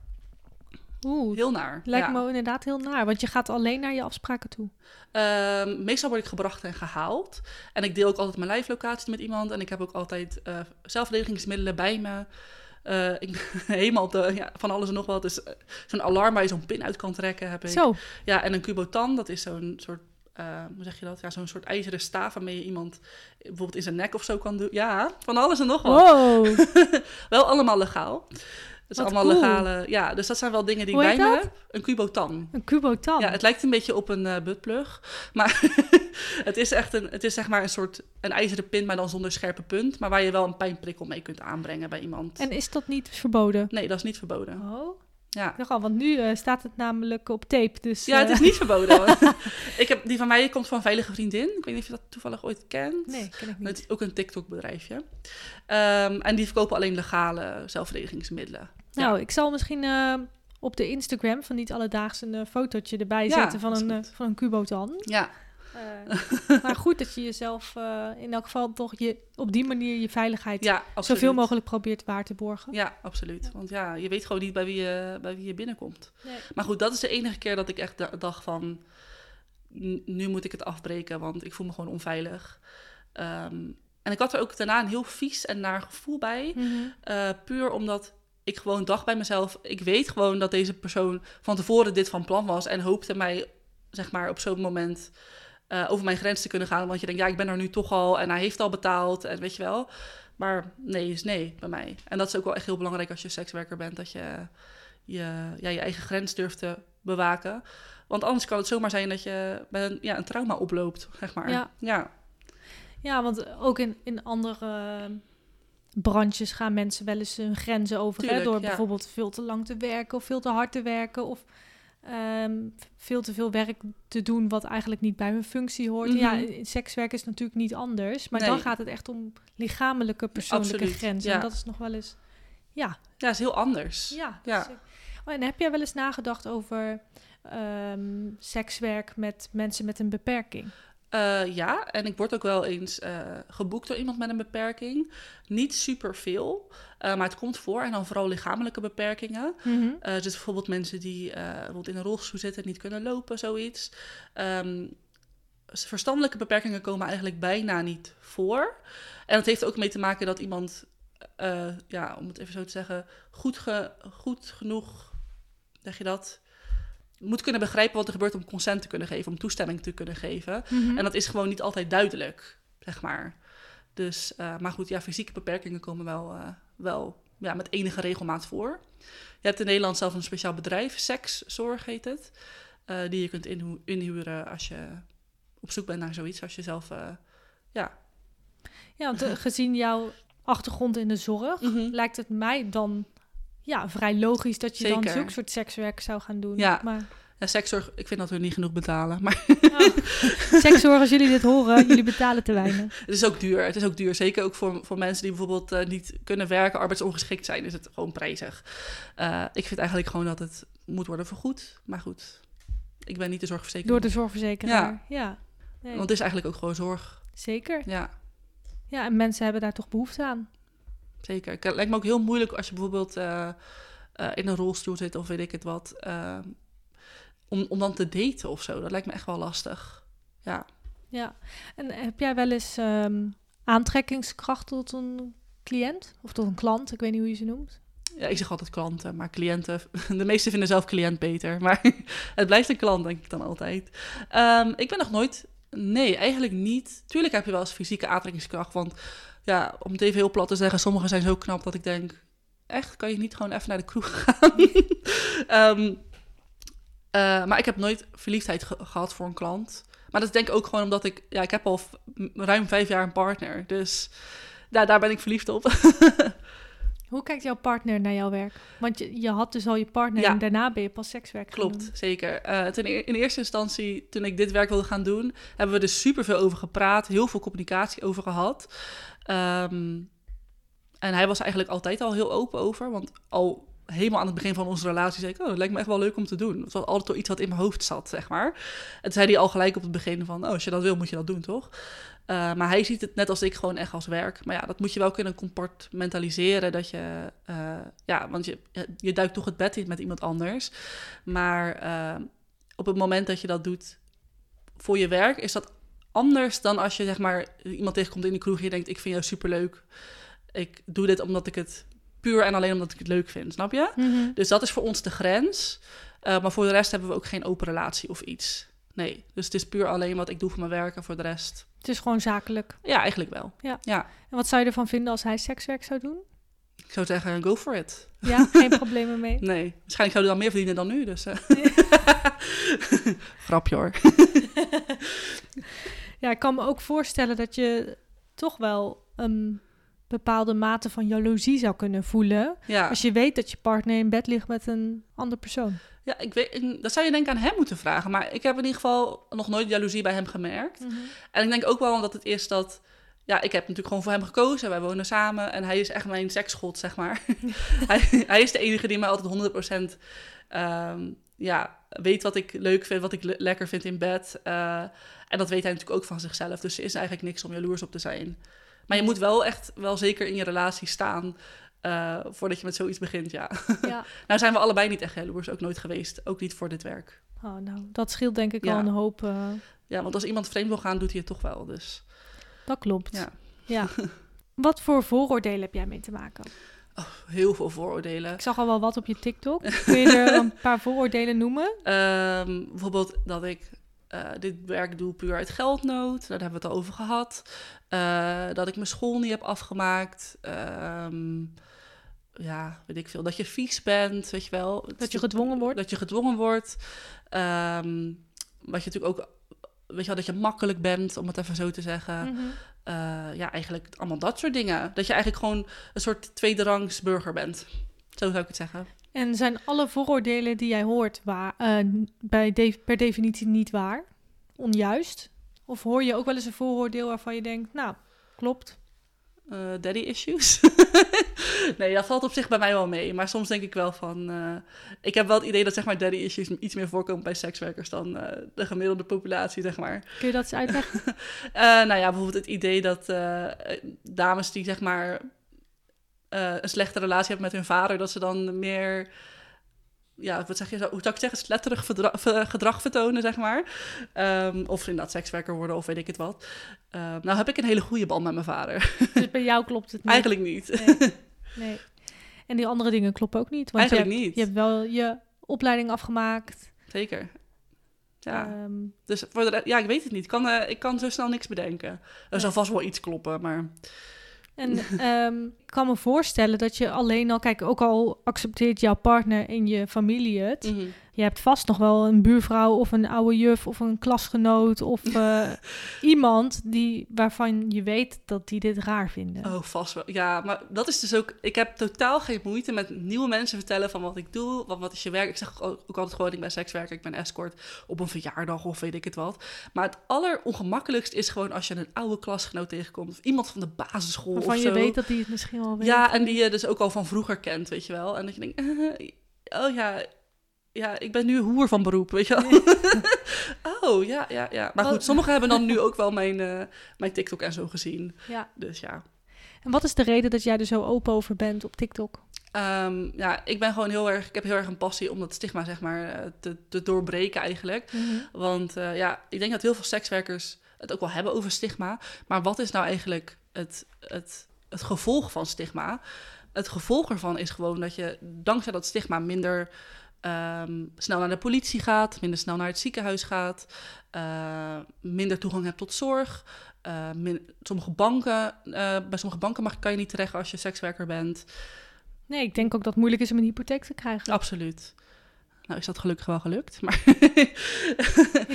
Oeh, heel naar. lijkt ja. me inderdaad heel naar. Want je gaat alleen naar je afspraken toe. Ehm, meestal word ik gebracht en gehaald. En ik deel ook altijd mijn live-locatie met iemand. En ik heb ook altijd eh zelfverdedigingsmiddelen bij me. Eh, ik ben helemaal op de, ja, van alles en nog wat. Dus eh, zo'n alarm waar je zo'n pin uit kan trekken heb ik. Zo, Ja, en een Cubotan, dat is zo'n soort, eh, hoe zeg je dat? Ja, zo'n soort ijzeren staaf waarmee je iemand bijvoorbeeld in zijn nek of zo kan doen. Ja, van alles en nog wat. wow. Wel allemaal legaal. Het is Wat allemaal cool. legale. Ja, dus dat zijn wel dingen die Hoe ik heet bij me dat? heb. Een Cubotan. Een kubotan. Ja, het lijkt een beetje op een eh buttplug. Maar het is echt een, het is zeg maar een soort een ijzeren pin, maar dan zonder scherpe punt. Maar waar je wel een pijnprikkel mee kunt aanbrengen bij iemand. En is dat niet verboden? Nee, dat is niet verboden. Oh, Ja. ik dacht al, want nu eh, staat het namelijk op tape. Dus, Ja, het eh, is niet verboden. ik heb, die van mij komt van Veilige Vriendin. Ik weet niet of je dat toevallig ooit kent. Nee, ken ik Het niet. is ook een TikTok-bedrijfje. Ehm, en die verkopen alleen legale zelfverdedigingsmiddelen. Nou, ik zal misschien eh, op de Instagram van Niet Alledaags een eh, fotootje erbij Ja, zetten van een, eh, van een kubotan. Ja, maar goed dat je jezelf in elk geval toch je, op die manier je veiligheid ja zoveel mogelijk probeert waar te borgen. Ja, absoluut. Want ja, je weet gewoon niet bij wie je, bij wie je binnenkomt. Nee. Maar goed, dat is de enige keer dat ik echt da- dacht van... nu moet ik het afbreken, want ik voel me gewoon onveilig. Ehm, en ik had er ook daarna een heel vies en naar gevoel bij. Mhm. Puur omdat ik gewoon dacht bij mezelf... ik weet gewoon dat deze persoon van tevoren dit van plan was... en hoopte mij, zeg maar, op zo'n moment... eh, over mijn grens te kunnen gaan. Want je denkt, ja, ik ben er nu toch al... en hij heeft al betaald en weet je wel... Maar nee is nee bij mij. En dat is ook wel echt heel belangrijk als je sekswerker bent... dat je je, ja, je eigen grens durft te bewaken. Want anders kan het zomaar zijn dat je met een, ja, een trauma oploopt, zeg maar. Ja. ja. Ja, want ook in, in andere branches gaan mensen wel eens hun grenzen over. hè, door ja. bijvoorbeeld veel te lang te werken of veel te hard te werken. Of ehm, veel te veel werk te doen wat eigenlijk niet bij hun functie hoort. Mhm. Ja, in in sekswerk is natuurlijk niet anders. Maar dan gaat het echt om lichamelijke persoonlijke Absoluut, grenzen. ja. En dat is nog wel eens ja, Ja, is heel anders. ja. Ja. Oh, en heb jij wel eens nagedacht over ehm, sekswerk met mensen met een beperking? Eh, ja, en ik word ook wel eens eh, geboekt door iemand met een beperking. Niet superveel, eh maar het komt voor. En dan vooral lichamelijke beperkingen. Eh, dus bijvoorbeeld mensen die bijvoorbeeld in een rolstoel zitten en niet kunnen lopen, zoiets. Ehm, verstandelijke beperkingen komen eigenlijk bijna niet voor. En dat heeft ook mee te maken dat iemand, ja, om het even zo te zeggen, goed, ge- goed genoeg, zeg je dat, moet kunnen begrijpen wat er gebeurt om consent te kunnen geven, om toestemming te kunnen geven. Mhm. En dat is gewoon niet altijd duidelijk, zeg maar. Dus, eh, maar goed, ja, fysieke beperkingen komen wel, eh, wel ja, met enige regelmaat voor. Je hebt in Nederland zelf een speciaal bedrijf, Sekszorg heet het, eh, die je kunt inhu- inhuren als je op zoek bent naar zoiets. Als je zelf, ja. Ja, want gezien jouw achtergrond in de zorg, Mhm. lijkt het mij dan ja, vrij logisch dat je dan zulke soort sekswerk zou gaan doen. Ja. Maar ja, sekszorg, ik vind dat we niet genoeg betalen, maar oh, sekszorg, als jullie dit horen, jullie betalen te weinig. het is ook duur. Het is ook duur, zeker ook voor, voor mensen die bijvoorbeeld eh, niet kunnen werken, arbeidsongeschikt zijn, is het gewoon prijzig. Eh, ik vind eigenlijk gewoon dat het moet worden vergoed, maar goed. Ik ben niet de zorgverzekeraar. Door de zorgverzekeraar. Ja. Nee, Want het is eigenlijk ook gewoon zorg. zeker. Ja, Ja, en mensen hebben daar toch behoefte aan. Zeker. Het lijkt me ook heel moeilijk als je bijvoorbeeld eh, eh, in een rolstoel zit of weet ik het wat. eh, om, om dan te daten of zo. Dat lijkt me echt wel lastig. Ja. Ja. En heb jij wel eens ehm, aantrekkingskracht tot een cliënt? Of tot een klant? Ik weet niet hoe je ze noemt. ja, ik zeg altijd klanten, maar cliënten. De meesten vinden zelf cliënt beter. Maar het blijft een klant, denk ik dan altijd. Ehm, ik ben nog nooit. Nee, eigenlijk niet. Tuurlijk heb je wel eens fysieke aantrekkingskracht. Want ja, om het even heel plat te zeggen, sommigen zijn zo knap dat ik denk. Echt, kan je niet gewoon even naar de kroeg gaan? Ehm, eh, maar ik heb nooit verliefdheid ge- gehad voor een klant. Maar dat denk ik ook gewoon omdat ik... Ja, ik heb al ruim vijf jaar een partner. Dus ja, daar ben ik verliefd op. Hoe kijkt jouw partner naar jouw werk? Want je, je had dus al je partner Ja. en daarna ben je pas sekswerk gaan Klopt, doen. zeker. Eh, ten e- in eerste instantie, toen ik dit werk wilde gaan doen, hebben we er super veel over gepraat, heel veel communicatie over gehad. Ehm, en hij was eigenlijk altijd al heel open over, want al helemaal aan het begin van onze relatie zei ik, oh, dat lijkt me echt wel leuk om te doen. Het was altijd al iets wat in mijn hoofd zat, zeg maar. En toen zei hij al gelijk op het begin van, oh, als je dat wil, moet je dat doen, toch? Eh, maar hij ziet het net als ik gewoon echt als werk. Maar ja, dat moet je wel kunnen compartmentaliseren. Dat je, eh, ja, want je, je duikt toch het bed in met iemand anders. Maar eh, op het moment dat je dat doet voor je werk, is dat anders dan als je zeg maar iemand tegenkomt in de kroeg en je denkt: Ik vind jou superleuk. Ik doe dit omdat ik het puur en alleen omdat ik het leuk vind, snap je? Mhm. Dus dat is voor ons de grens. Eh, maar voor de rest hebben we ook geen open relatie of iets. Nee, dus het is puur alleen wat ik doe voor mijn werk en voor de rest. Het is gewoon zakelijk. Ja, eigenlijk wel. Ja. ja. En wat zou je ervan vinden als hij sekswerk zou doen? Ik zou zeggen, go for it. Ja, geen problemen mee. Nee, waarschijnlijk zou je dan meer verdienen dan nu, dus... eh. Grapje hoor. Ja, ik kan me ook voorstellen dat je toch wel een bepaalde mate van jaloezie zou kunnen voelen. Ja. Als je weet dat je partner in bed ligt met een andere persoon. Ja, ik weet, dat zou je denk ik aan hem moeten vragen. Maar ik heb in ieder geval nog nooit jaloezie bij hem gemerkt. En ik denk ook wel omdat het is dat... Ja, ik heb natuurlijk gewoon voor hem gekozen. Wij wonen samen en hij is echt mijn seksgod, zeg maar. hij, hij is de enige die mij altijd 100% ehm, ja, weet wat ik leuk vind, wat ik le- lekker vind in bed. Eh, en dat weet hij natuurlijk ook van zichzelf. Dus er is eigenlijk niks om jaloers op te zijn. Maar je moet wel echt wel zeker in je relatie staan... eh, voordat je met zoiets begint, ja. Ja. Nou zijn we allebei niet echt jaloers, ook nooit geweest. Ook niet voor dit werk. Oh, nou, dat scheelt denk ik Ja. al een hoop. eh, Ja, want als iemand vreemd wil gaan, doet hij het toch wel. Dus dat klopt. Ja. ja. Wat voor vooroordelen heb jij mee te maken? heel veel vooroordelen. Ik zag al wel wat op je TikTok. Kun je er een paar vooroordelen noemen? Ehm, bijvoorbeeld dat ik eh, dit werk doe puur uit geldnood. Daar hebben we het al over gehad. Eh, dat ik mijn school niet heb afgemaakt. Ehm, ja, weet ik veel. Dat je vies bent, weet je wel. Dat je gedwongen wordt? Dat je gedwongen wordt. Ehm, wat je natuurlijk ook... Weet je wel, dat je makkelijk bent, om het even zo te zeggen. Mhm. Eh, ja, eigenlijk allemaal dat soort dingen. Dat je eigenlijk gewoon een soort tweederangs burger bent. Zo zou ik het zeggen. En zijn alle vooroordelen die jij hoort waar, bij de- per definitie niet waar? Onjuist? Of hoor je ook wel eens een vooroordeel waarvan je denkt, nou, klopt. Eh, daddy issues. nee, dat valt op zich bij mij wel mee. Maar soms denk ik wel van... eh, ik heb wel het idee dat zeg maar daddy issues iets meer voorkomen bij sekswerkers dan eh, de gemiddelde populatie, zeg maar. Kun je dat eens uitleggen? Nou ja, bijvoorbeeld het idee dat dames die zeg maar een slechte relatie hebben met hun vader, dat ze dan meer, ja, wat zeg je hoe zou ik zeggen, sletterig gedrag vertonen, zeg maar. Ehm, of inderdaad sekswerker worden, of weet ik het wat. Ehm, nou heb ik een hele goede band met mijn vader. dus bij jou klopt het niet. Eigenlijk niet. Nee. nee. En die andere dingen kloppen ook niet. Want Eigenlijk je hebt, niet. Je hebt wel je opleiding afgemaakt. Zeker. Ja, Ehm, dus voor de, ja, ik weet het niet. Ik kan, eh, ik kan zo snel niks bedenken. Er zal vast wel iets kloppen, maar en kan me voorstellen dat je alleen al... Kijk, ook al accepteert jouw partner en je familie het... Mhm. Je hebt vast nog wel een buurvrouw of een oude juf of een klasgenoot... of eh, iemand die, waarvan je weet dat die dit raar vinden. Oh, vast wel. Ja, maar dat is dus ook... Ik heb totaal geen moeite met nieuwe mensen vertellen van wat ik doe. Wat, wat is je werk? Ik zeg ook, ook altijd gewoon, ik ben sekswerker, ik ben escort op een verjaardag of weet ik het wat. Maar het allerongemakkelijkst is gewoon als je een oude klasgenoot tegenkomt. Of iemand van de basisschool Waarvan of je zo. weet dat die het misschien al weet. Ja, en die je dus ook al van vroeger kent, weet je wel. En dat je denkt, oh ja, ja, ik ben nu hoer van beroep, weet je wel. oh, ja, ja, ja. Maar goed, sommigen hebben dan nu ook wel mijn, eh, mijn TikTok en zo gezien. ja. Dus ja. En wat is de reden dat jij er zo open over bent op TikTok? Ehm, ja, ik ben gewoon heel erg, ik heb heel erg een passie om dat stigma, zeg maar, eh, te, te doorbreken eigenlijk. Want eh, ja, ik denk dat heel veel sekswerkers het ook wel hebben over stigma. Maar wat is nou eigenlijk het, het, het gevolg van stigma? Het gevolg ervan is gewoon dat je dankzij dat stigma minder ehm, snel naar de politie gaat, minder snel naar het ziekenhuis gaat, eh, minder toegang hebt tot zorg. eh, min- sommige banken, eh, bij sommige banken mag, kan je niet terecht als je sekswerker bent. Nee, ik denk ook dat het moeilijk is om een hypotheek te krijgen. Absoluut. Nou is dat gelukkig wel gelukt. Maar,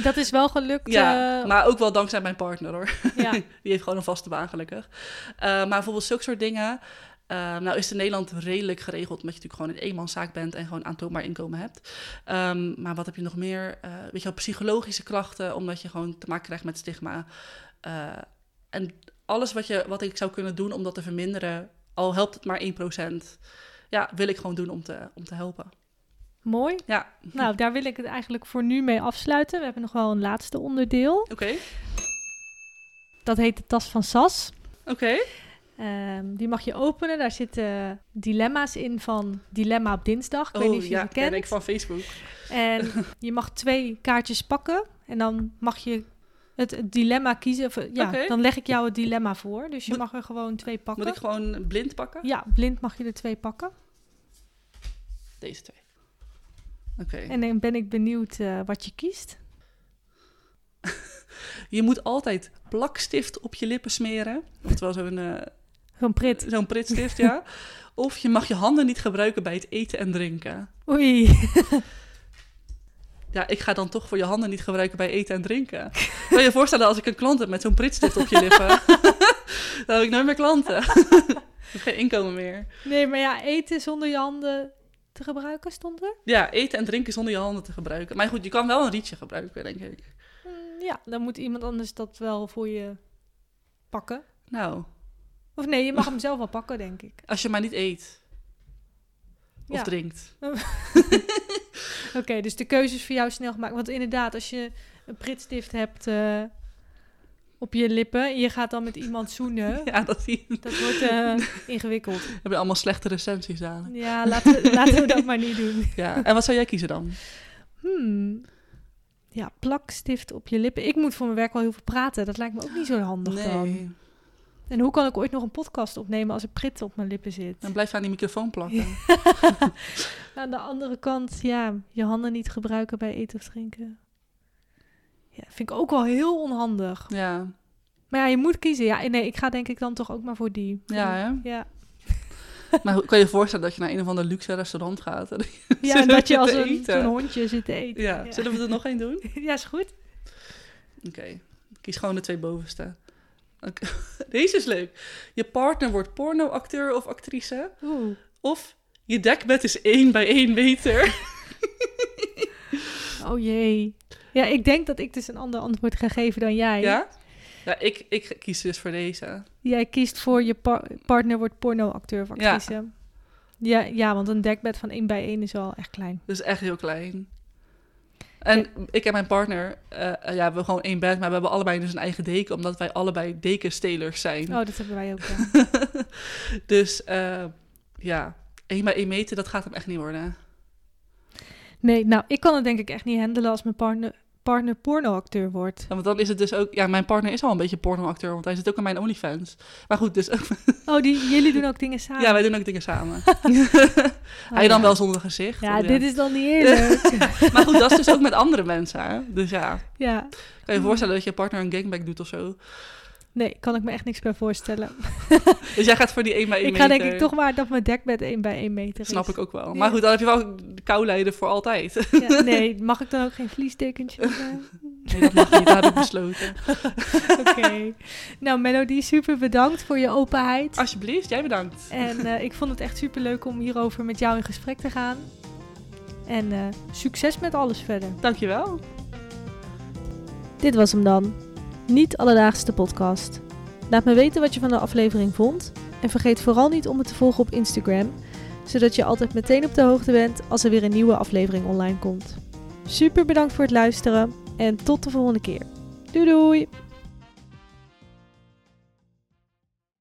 Dat is wel gelukt. ja, eh, maar ook wel dankzij mijn partner hoor. ja. Die heeft gewoon een vaste baan, gelukkig. Eh, maar bijvoorbeeld zulke soort dingen. eh, nou is het in Nederland redelijk geregeld, omdat je natuurlijk gewoon een eenmanszaak bent en gewoon aantoonbaar inkomen hebt. Ehm, maar wat heb je nog meer? Weet je wel, psychologische klachten, omdat je gewoon te maken krijgt met stigma. En alles wat, je, wat ik zou kunnen doen om dat te verminderen, al helpt het maar 1%, ja, wil ik gewoon doen om te, om te helpen. Mooi. Ja, Nou, daar wil ik het eigenlijk voor nu mee afsluiten. We hebben nog wel een laatste onderdeel. oké. Dat heet de tas van Sas. Oké. Ehm, die mag je openen. Daar zitten dilemma's in van Dilemma op dinsdag. Ik weet Oh niet of je ja, ken ik van Facebook. En je mag twee kaartjes pakken. En dan mag je het, het dilemma kiezen. Of, ja, dan leg ik jou het dilemma voor. Dus je Moet- mag er gewoon twee pakken. Moet ik gewoon blind pakken? Ja, blind mag je er twee pakken. Deze twee. En dan ben ik benieuwd eh, wat je kiest. Je moet altijd plakstift op je lippen smeren. Oftewel zo'n eh, Zo'n prit. zo'n pritstift, ja. Of je mag je handen niet gebruiken bij het eten en drinken. Oei. Ja, ik ga dan toch voor je handen niet gebruiken bij eten en drinken. Kan je je voorstellen als ik een klant heb met zo'n pritstift op je lippen? dan heb ik nooit meer klanten. ik heb geen inkomen meer. Nee, maar ja, eten zonder je handen te gebruiken stond er. Ja, eten en drinken zonder je handen te gebruiken. Maar goed, je kan wel een rietje gebruiken, denk ik. Mm, ja, dan moet iemand anders dat wel voor je pakken. Nou, Of nee, je mag hem zelf wel pakken, denk ik. als je maar niet eet. Of Ja. drinkt. Oké, dus de keuze is voor jou snel gemaakt. Want inderdaad, als je een pritstift hebt eh, op je lippen... en je gaat dan met iemand zoenen... Ja, dat dat wordt eh, ingewikkeld. Heb je allemaal slechte recensies aan. Ja, laten we, laten we dat maar niet doen. Ja. En wat zou jij kiezen dan? Hmm. Ja, plakstift op je lippen. Ik moet voor mijn werk wel heel veel praten. Dat lijkt me ook niet zo handig dan. En hoe kan ik ooit nog een podcast opnemen als er prit op mijn lippen zit? Dan blijf je aan die microfoon plakken. Aan de andere kant, ja, je handen niet gebruiken bij eten of drinken. Ja, vind ik ook wel heel onhandig. Ja, Maar ja, je moet kiezen. Ja, nee, ik ga denk ik dan toch ook maar voor die. ja hè? Ja, Maar hoe- kan je je voorstellen dat je naar een of ander luxe restaurant gaat? En ja en dat je als een, zo'n hondje zit te eten. ja. zullen we er nog één doen? Ja, is goed. Oké, kies gewoon de twee bovenste. Oké. Deze is leuk. Je partner wordt pornoacteur of actrice. Oeh. Of je dekbed is één bij één meter. Oh jee. Ja, ik denk dat ik dus een ander antwoord ga geven dan jij. Ja? Ja, ik, ik kies dus voor deze. Jij kiest voor je par- partner wordt pornoacteur Ja. actrice. Ja. Ja, want een dekbed van 1 bij 1 is wel echt klein. Dus echt heel klein. En ik en mijn partner, eh, ja, we hebben gewoon één bed, maar we hebben allebei dus een eigen deken, omdat wij allebei dekenstelers zijn. Oh, dat hebben wij ook. Ja. dus eh, ja, één bij één meter, dat gaat hem echt niet worden. Nee, nou, ik kan het denk ik echt niet handelen als mijn partner, partner pornoacteur wordt. Ja, want dan is het dus ook, ja, mijn partner is al een beetje pornoacteur, want hij zit ook in mijn OnlyFans. Maar goed, dus Oh, die, jullie doen ook dingen samen. ja, wij doen ook dingen samen. Oh, hij dan ja. wel zonder gezicht. Ja, dit is dan niet eerlijk. Maar goed, dat is dus ook met andere mensen. Hè? Dus ja, ja, kan je je voorstellen dat je partner een gangbang doet of zo. Nee, kan ik me echt niks bij voorstellen. Dus jij gaat voor die 1 bij 1 Ik meter. ga denk ik toch maar dat mijn dekbed 1 bij 1 meter is. Snap ik ook wel. Ja. Maar goed, dan heb je wel de koulijden voor altijd. Ja, nee, mag ik dan ook geen vliesdekentje? Nee, dat mag niet. Dat heb ik besloten. Oké. Nou, Melody, super bedankt voor je openheid. Alsjeblieft, jij bedankt. En eh, ik vond het echt super leuk om hierover met jou in gesprek te gaan. En eh, succes met alles verder. Dankjewel. Dit was hem dan. Niet alledaagse podcast. Laat me weten wat je van de aflevering vond. En vergeet vooral niet om me te volgen op Instagram, zodat je altijd meteen op de hoogte bent als er weer een nieuwe aflevering online komt. Super bedankt voor het luisteren en tot de volgende keer. Doei doei!